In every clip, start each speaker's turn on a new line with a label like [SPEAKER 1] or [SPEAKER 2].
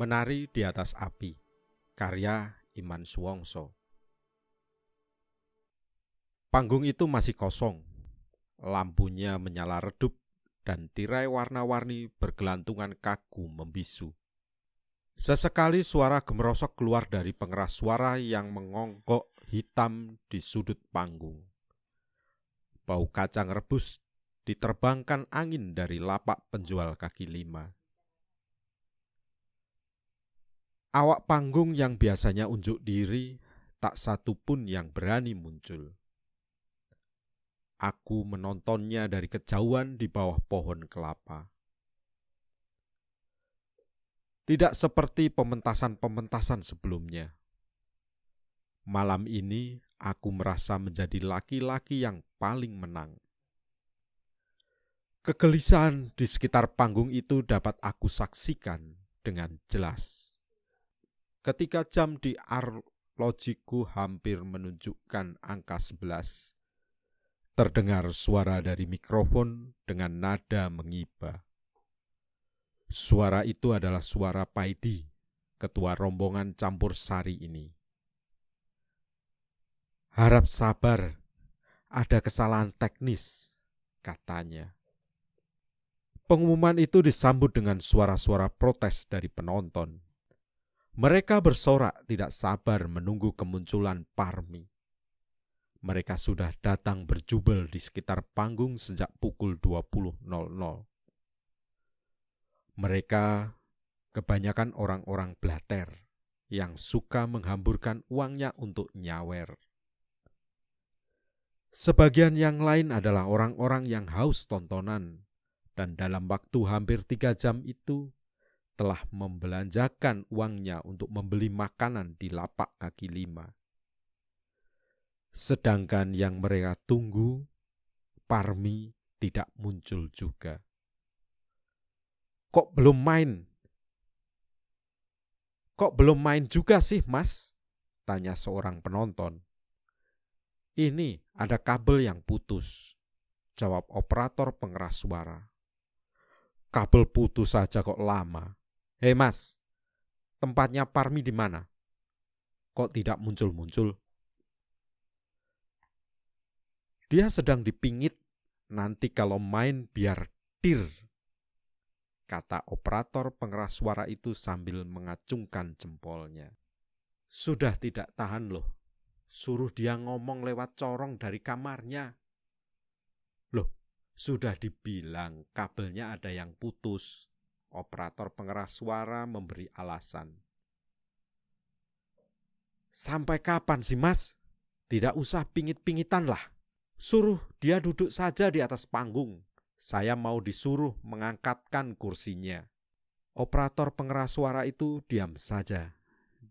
[SPEAKER 1] Menari di atas api, karya Iman Suwongso. Panggung itu masih kosong, lampunya menyala redup, dan tirai warna-warni bergelantungan kaku membisu. Sesekali suara gemerosok keluar dari pengeras suara yang mengonggok hitam di sudut panggung. Bau kacang rebus diterbangkan angin dari lapak penjual kaki lima. Awak panggung yang biasanya unjuk diri, tak satu pun yang berani muncul. Aku menontonnya dari kejauhan di bawah pohon kelapa. Tidak seperti pementasan-pementasan sebelumnya. Malam ini aku merasa menjadi laki-laki yang paling menang. Kegelisahan di sekitar panggung itu dapat aku saksikan dengan jelas Ketika jam di arlojiku hampir menunjukkan angka 11, terdengar suara dari mikrofon dengan nada mengiba. Suara itu adalah suara Paidi, ketua rombongan campur sari ini. Harap sabar, ada kesalahan teknis, katanya. Pengumuman itu disambut dengan suara-suara protes dari penonton. Mereka bersorak tidak sabar menunggu kemunculan Parmi. Mereka sudah datang berjubel di sekitar panggung sejak pukul 20.00. Mereka kebanyakan orang-orang blater yang suka menghamburkan uangnya untuk nyawer. Sebagian yang lain adalah orang-orang yang haus tontonan, dan dalam waktu hampir tiga jam itu telah membelanjakan uangnya untuk membeli makanan di lapak kaki lima. Sedangkan yang mereka tunggu, Parmi tidak muncul juga. Kok belum main? Kok belum main juga sih, Mas? Tanya seorang penonton. Ini ada kabel yang putus, jawab operator pengeras suara. Kabel putus saja kok lama. Hei mas, tempatnya Parmi di mana? Kok tidak muncul-muncul? Dia sedang dipingit, nanti kalau main biar tir. Kata operator pengeras suara itu sambil mengacungkan jempolnya. Sudah tidak tahan loh, suruh dia ngomong lewat corong dari kamarnya. Loh, sudah dibilang kabelnya ada yang putus. Operator pengeras suara memberi alasan. Sampai kapan sih mas? Tidak usah pingit-pingitan lah. Suruh dia duduk saja di atas panggung. Saya mau disuruh mengangkatkan kursinya. Operator pengeras suara itu diam saja.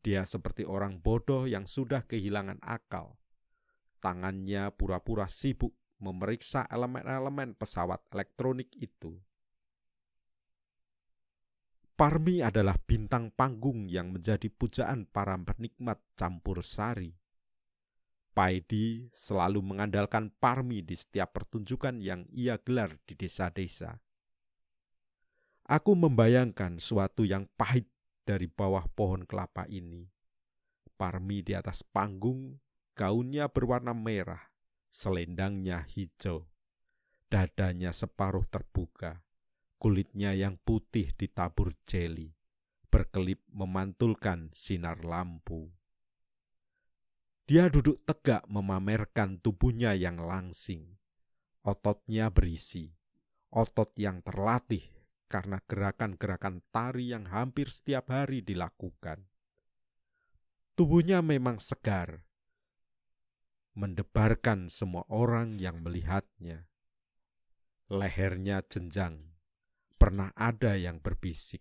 [SPEAKER 1] Dia seperti orang bodoh yang sudah kehilangan akal. Tangannya pura-pura sibuk memeriksa elemen-elemen pesawat elektronik itu. Parmi adalah bintang panggung yang menjadi pujaan para penikmat campur sari. Paidi selalu mengandalkan Parmi di setiap pertunjukan yang ia gelar di desa-desa. Aku membayangkan suatu yang pahit dari bawah pohon kelapa ini. Parmi di atas panggung, gaunnya berwarna merah, selendangnya hijau, dadanya separuh terbuka kulitnya yang putih ditabur jeli, berkelip memantulkan sinar lampu. Dia duduk tegak memamerkan tubuhnya yang langsing. Ototnya berisi, otot yang terlatih karena gerakan-gerakan tari yang hampir setiap hari dilakukan. Tubuhnya memang segar, mendebarkan semua orang yang melihatnya. Lehernya jenjang, pernah ada yang berbisik.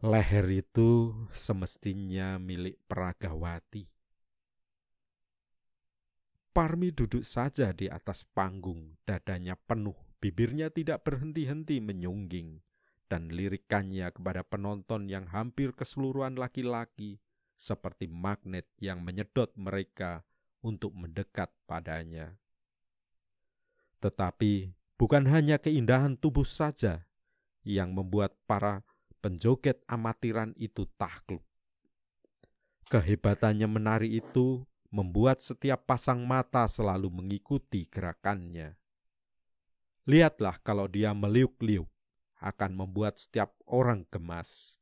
[SPEAKER 1] Leher itu semestinya milik Peragawati. Parmi duduk saja di atas panggung, dadanya penuh, bibirnya tidak berhenti-henti menyungging, dan lirikannya kepada penonton yang hampir keseluruhan laki-laki seperti magnet yang menyedot mereka untuk mendekat padanya. Tetapi Bukan hanya keindahan tubuh saja yang membuat para penjoget amatiran itu takluk. Kehebatannya menari itu membuat setiap pasang mata selalu mengikuti gerakannya. Lihatlah kalau dia meliuk-liuk, akan membuat setiap orang gemas,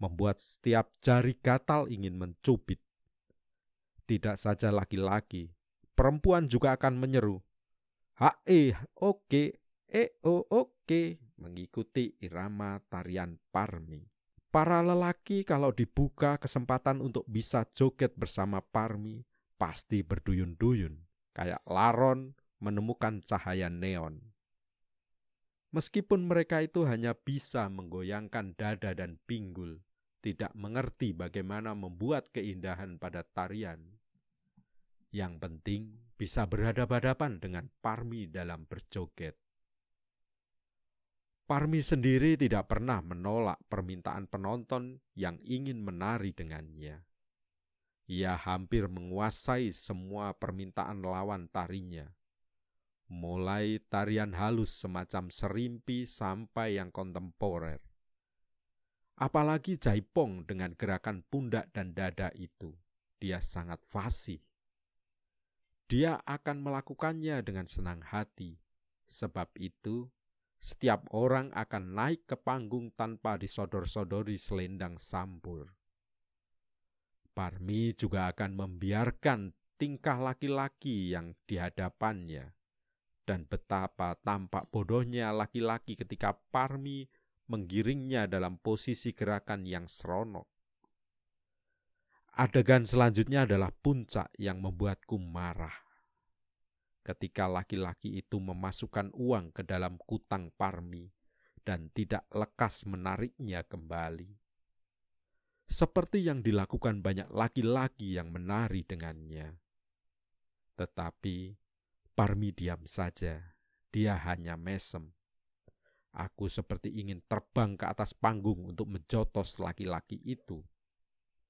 [SPEAKER 1] membuat setiap jari gatal ingin mencubit. Tidak saja laki-laki, perempuan juga akan menyeru, Hae, oke, o oke, mengikuti irama tarian Parmi. Para lelaki kalau dibuka kesempatan untuk bisa joget bersama Parmi, pasti berduyun-duyun, kayak laron menemukan cahaya neon. Meskipun mereka itu hanya bisa menggoyangkan dada dan pinggul, tidak mengerti bagaimana membuat keindahan pada tarian. Yang penting bisa berhadapan-hadapan dengan Parmi dalam berjoget. Parmi sendiri tidak pernah menolak permintaan penonton yang ingin menari dengannya. Ia hampir menguasai semua permintaan lawan tarinya mulai tarian halus semacam serimpi sampai yang kontemporer. Apalagi jaipong dengan gerakan pundak dan dada itu, dia sangat fasih. Dia akan melakukannya dengan senang hati, sebab itu setiap orang akan naik ke panggung tanpa disodor-sodori selendang sampur. Parmi juga akan membiarkan tingkah laki-laki yang di hadapannya dan betapa tampak bodohnya laki-laki ketika Parmi menggiringnya dalam posisi gerakan yang seronok. Adegan selanjutnya adalah puncak yang membuatku marah. Ketika laki-laki itu memasukkan uang ke dalam kutang Parmi dan tidak lekas menariknya kembali. Seperti yang dilakukan banyak laki-laki yang menari dengannya. Tetapi Parmi diam saja, dia hanya mesem. Aku seperti ingin terbang ke atas panggung untuk menjotos laki-laki itu.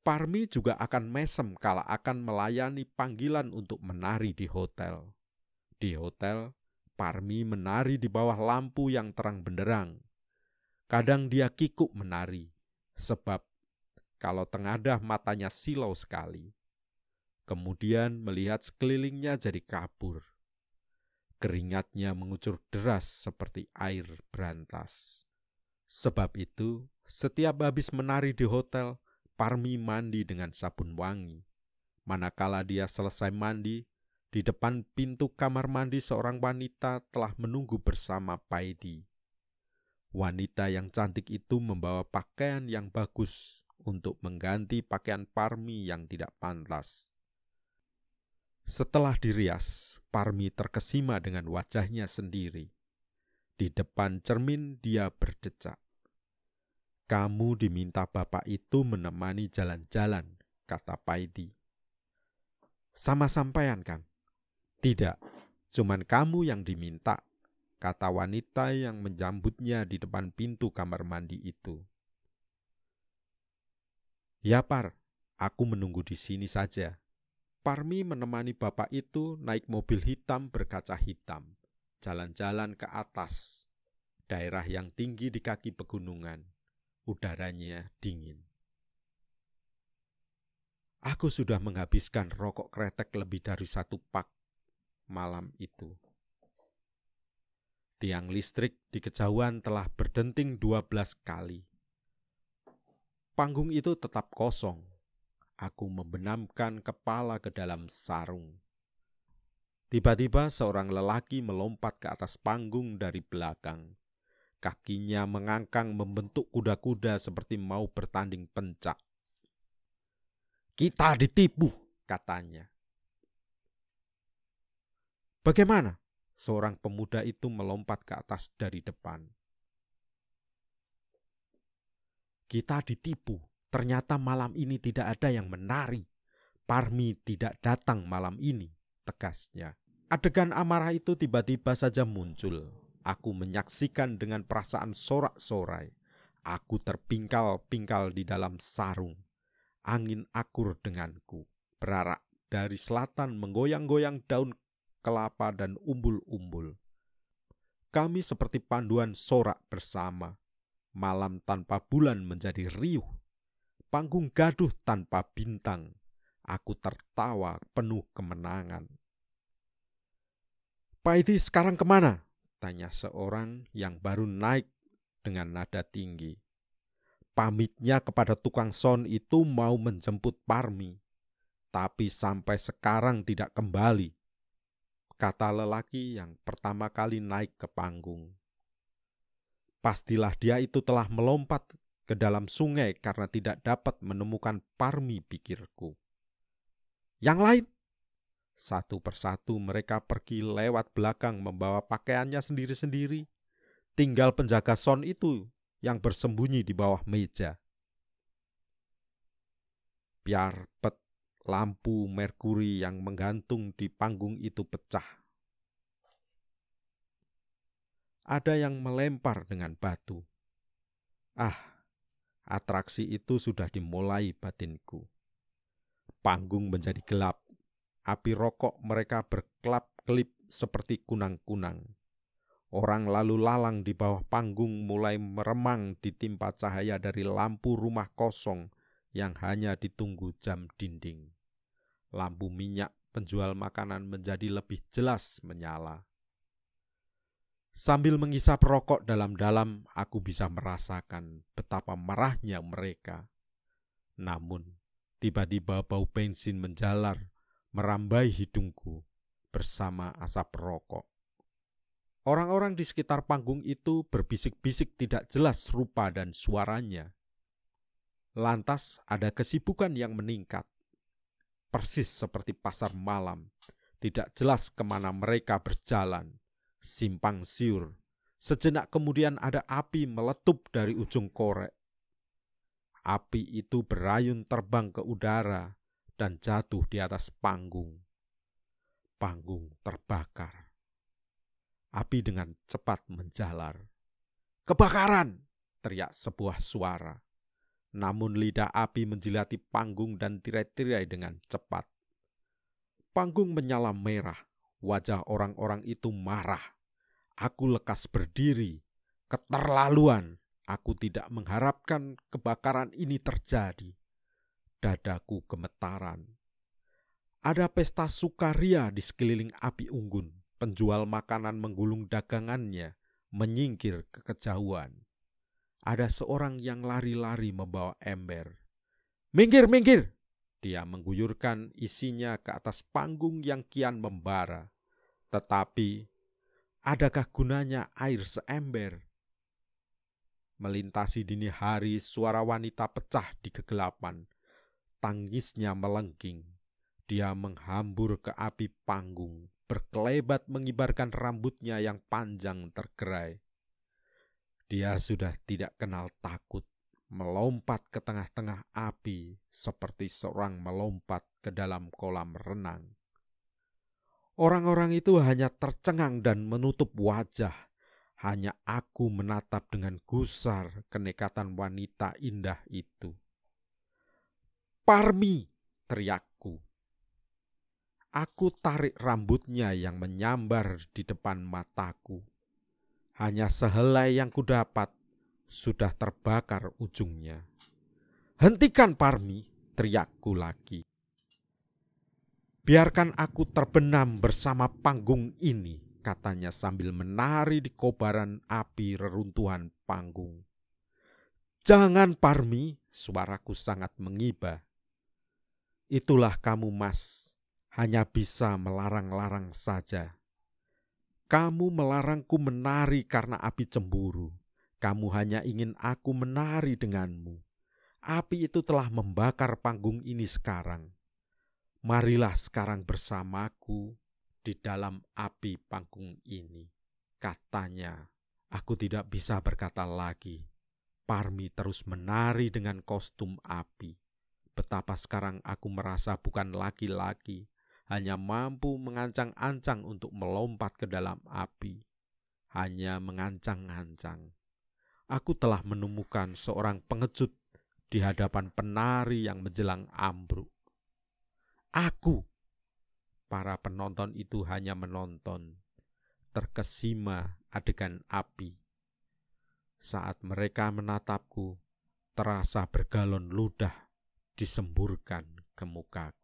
[SPEAKER 1] Parmi juga akan mesem kalau akan melayani panggilan untuk menari di hotel. Di hotel, Parmi menari di bawah lampu yang terang benderang. Kadang dia kikuk menari, sebab kalau tengadah matanya silau sekali. Kemudian melihat sekelilingnya jadi kabur Keringatnya mengucur deras seperti air berantas. Sebab itu, setiap habis menari di hotel, Parmi mandi dengan sabun wangi. Manakala dia selesai mandi, di depan pintu kamar mandi seorang wanita telah menunggu bersama Paidi. Wanita yang cantik itu membawa pakaian yang bagus untuk mengganti pakaian Parmi yang tidak pantas. Setelah dirias, Parmi terkesima dengan wajahnya sendiri. Di depan cermin dia berdecak. Kamu diminta bapak itu menemani jalan-jalan, kata Paidi. Sama sampean kan? Tidak, cuman kamu yang diminta, kata wanita yang menjambutnya di depan pintu kamar mandi itu. Ya par, aku menunggu di sini saja, Parmi menemani bapak itu naik mobil hitam berkaca hitam, jalan-jalan ke atas, daerah yang tinggi di kaki pegunungan, udaranya dingin. Aku sudah menghabiskan rokok kretek lebih dari satu pak malam itu. Tiang listrik di kejauhan telah berdenting dua belas kali. Panggung itu tetap kosong, aku membenamkan kepala ke dalam sarung. Tiba-tiba seorang lelaki melompat ke atas panggung dari belakang. Kakinya mengangkang membentuk kuda-kuda seperti mau bertanding pencak. Kita ditipu, katanya. Bagaimana? Seorang pemuda itu melompat ke atas dari depan. Kita ditipu, Ternyata malam ini tidak ada yang menari. Parmi tidak datang malam ini, tegasnya. Adegan amarah itu tiba-tiba saja muncul. Aku menyaksikan dengan perasaan sorak-sorai. Aku terpingkal-pingkal di dalam sarung. Angin akur denganku. Berarak dari selatan menggoyang-goyang daun kelapa dan umbul-umbul. Kami seperti panduan sorak bersama Malam tanpa bulan menjadi riuh. Panggung gaduh tanpa bintang. Aku tertawa penuh kemenangan. Pak Edi sekarang ke mana? Tanya seorang yang baru naik dengan nada tinggi. Pamitnya kepada tukang son itu mau menjemput Parmi, tapi sampai sekarang tidak kembali. Kata lelaki yang pertama kali naik ke panggung. Pastilah dia itu telah melompat ke dalam sungai karena tidak dapat menemukan Parmi pikirku. Yang lain, satu persatu mereka pergi lewat belakang membawa pakaiannya sendiri-sendiri. Tinggal penjaga son itu yang bersembunyi di bawah meja. Biar pet lampu merkuri yang menggantung di panggung itu pecah. Ada yang melempar dengan batu. Ah, atraksi itu sudah dimulai batinku. Panggung menjadi gelap. Api rokok mereka berkelap-kelip seperti kunang-kunang. Orang lalu lalang di bawah panggung mulai meremang ditimpa cahaya dari lampu rumah kosong yang hanya ditunggu jam dinding. Lampu minyak penjual makanan menjadi lebih jelas menyala. Sambil mengisap rokok dalam-dalam, aku bisa merasakan betapa marahnya mereka. Namun, tiba-tiba bau bensin menjalar, merambai hidungku bersama asap rokok. Orang-orang di sekitar panggung itu berbisik-bisik tidak jelas rupa dan suaranya. Lantas ada kesibukan yang meningkat. Persis seperti pasar malam, tidak jelas ke mana mereka berjalan, simpang siur. Sejenak kemudian ada api meletup dari ujung korek. Api itu berayun terbang ke udara dan jatuh di atas panggung. Panggung terbakar Api dengan cepat menjalar. Kebakaran! teriak sebuah suara. Namun lidah api menjilati panggung dan tirai-tirai dengan cepat. Panggung menyala merah, wajah orang-orang itu marah. Aku lekas berdiri, keterlaluan. Aku tidak mengharapkan kebakaran ini terjadi. Dadaku gemetaran. Ada pesta sukaria di sekeliling api unggun penjual makanan menggulung dagangannya menyingkir ke kejauhan. Ada seorang yang lari-lari membawa ember. Minggir, minggir! Dia mengguyurkan isinya ke atas panggung yang kian membara. Tetapi, adakah gunanya air seember? Melintasi dini hari, suara wanita pecah di kegelapan. Tangisnya melengking. Dia menghambur ke api panggung berkelebat mengibarkan rambutnya yang panjang tergerai. Dia sudah tidak kenal takut, melompat ke tengah-tengah api seperti seorang melompat ke dalam kolam renang. Orang-orang itu hanya tercengang dan menutup wajah. Hanya aku menatap dengan gusar kenekatan wanita indah itu. Parmi, teriakku. Aku tarik rambutnya yang menyambar di depan mataku. Hanya sehelai yang kudapat sudah terbakar ujungnya. Hentikan Parmi, teriakku lagi. Biarkan aku terbenam bersama panggung ini, katanya sambil menari di kobaran api reruntuhan panggung. Jangan Parmi, suaraku sangat mengibah. Itulah kamu mas, hanya bisa melarang-larang saja. Kamu melarangku menari karena api cemburu. Kamu hanya ingin aku menari denganmu. Api itu telah membakar panggung ini sekarang. Marilah sekarang bersamaku di dalam api panggung ini. Katanya, aku tidak bisa berkata lagi. Parmi terus menari dengan kostum api. Betapa sekarang aku merasa bukan laki-laki, hanya mampu mengancang-ancang untuk melompat ke dalam api, hanya mengancang-ancang. Aku telah menemukan seorang pengecut di hadapan penari yang menjelang ambruk. Aku, para penonton itu hanya menonton, terkesima adegan api. saat mereka menatapku, terasa bergalon ludah disemburkan ke mukaku.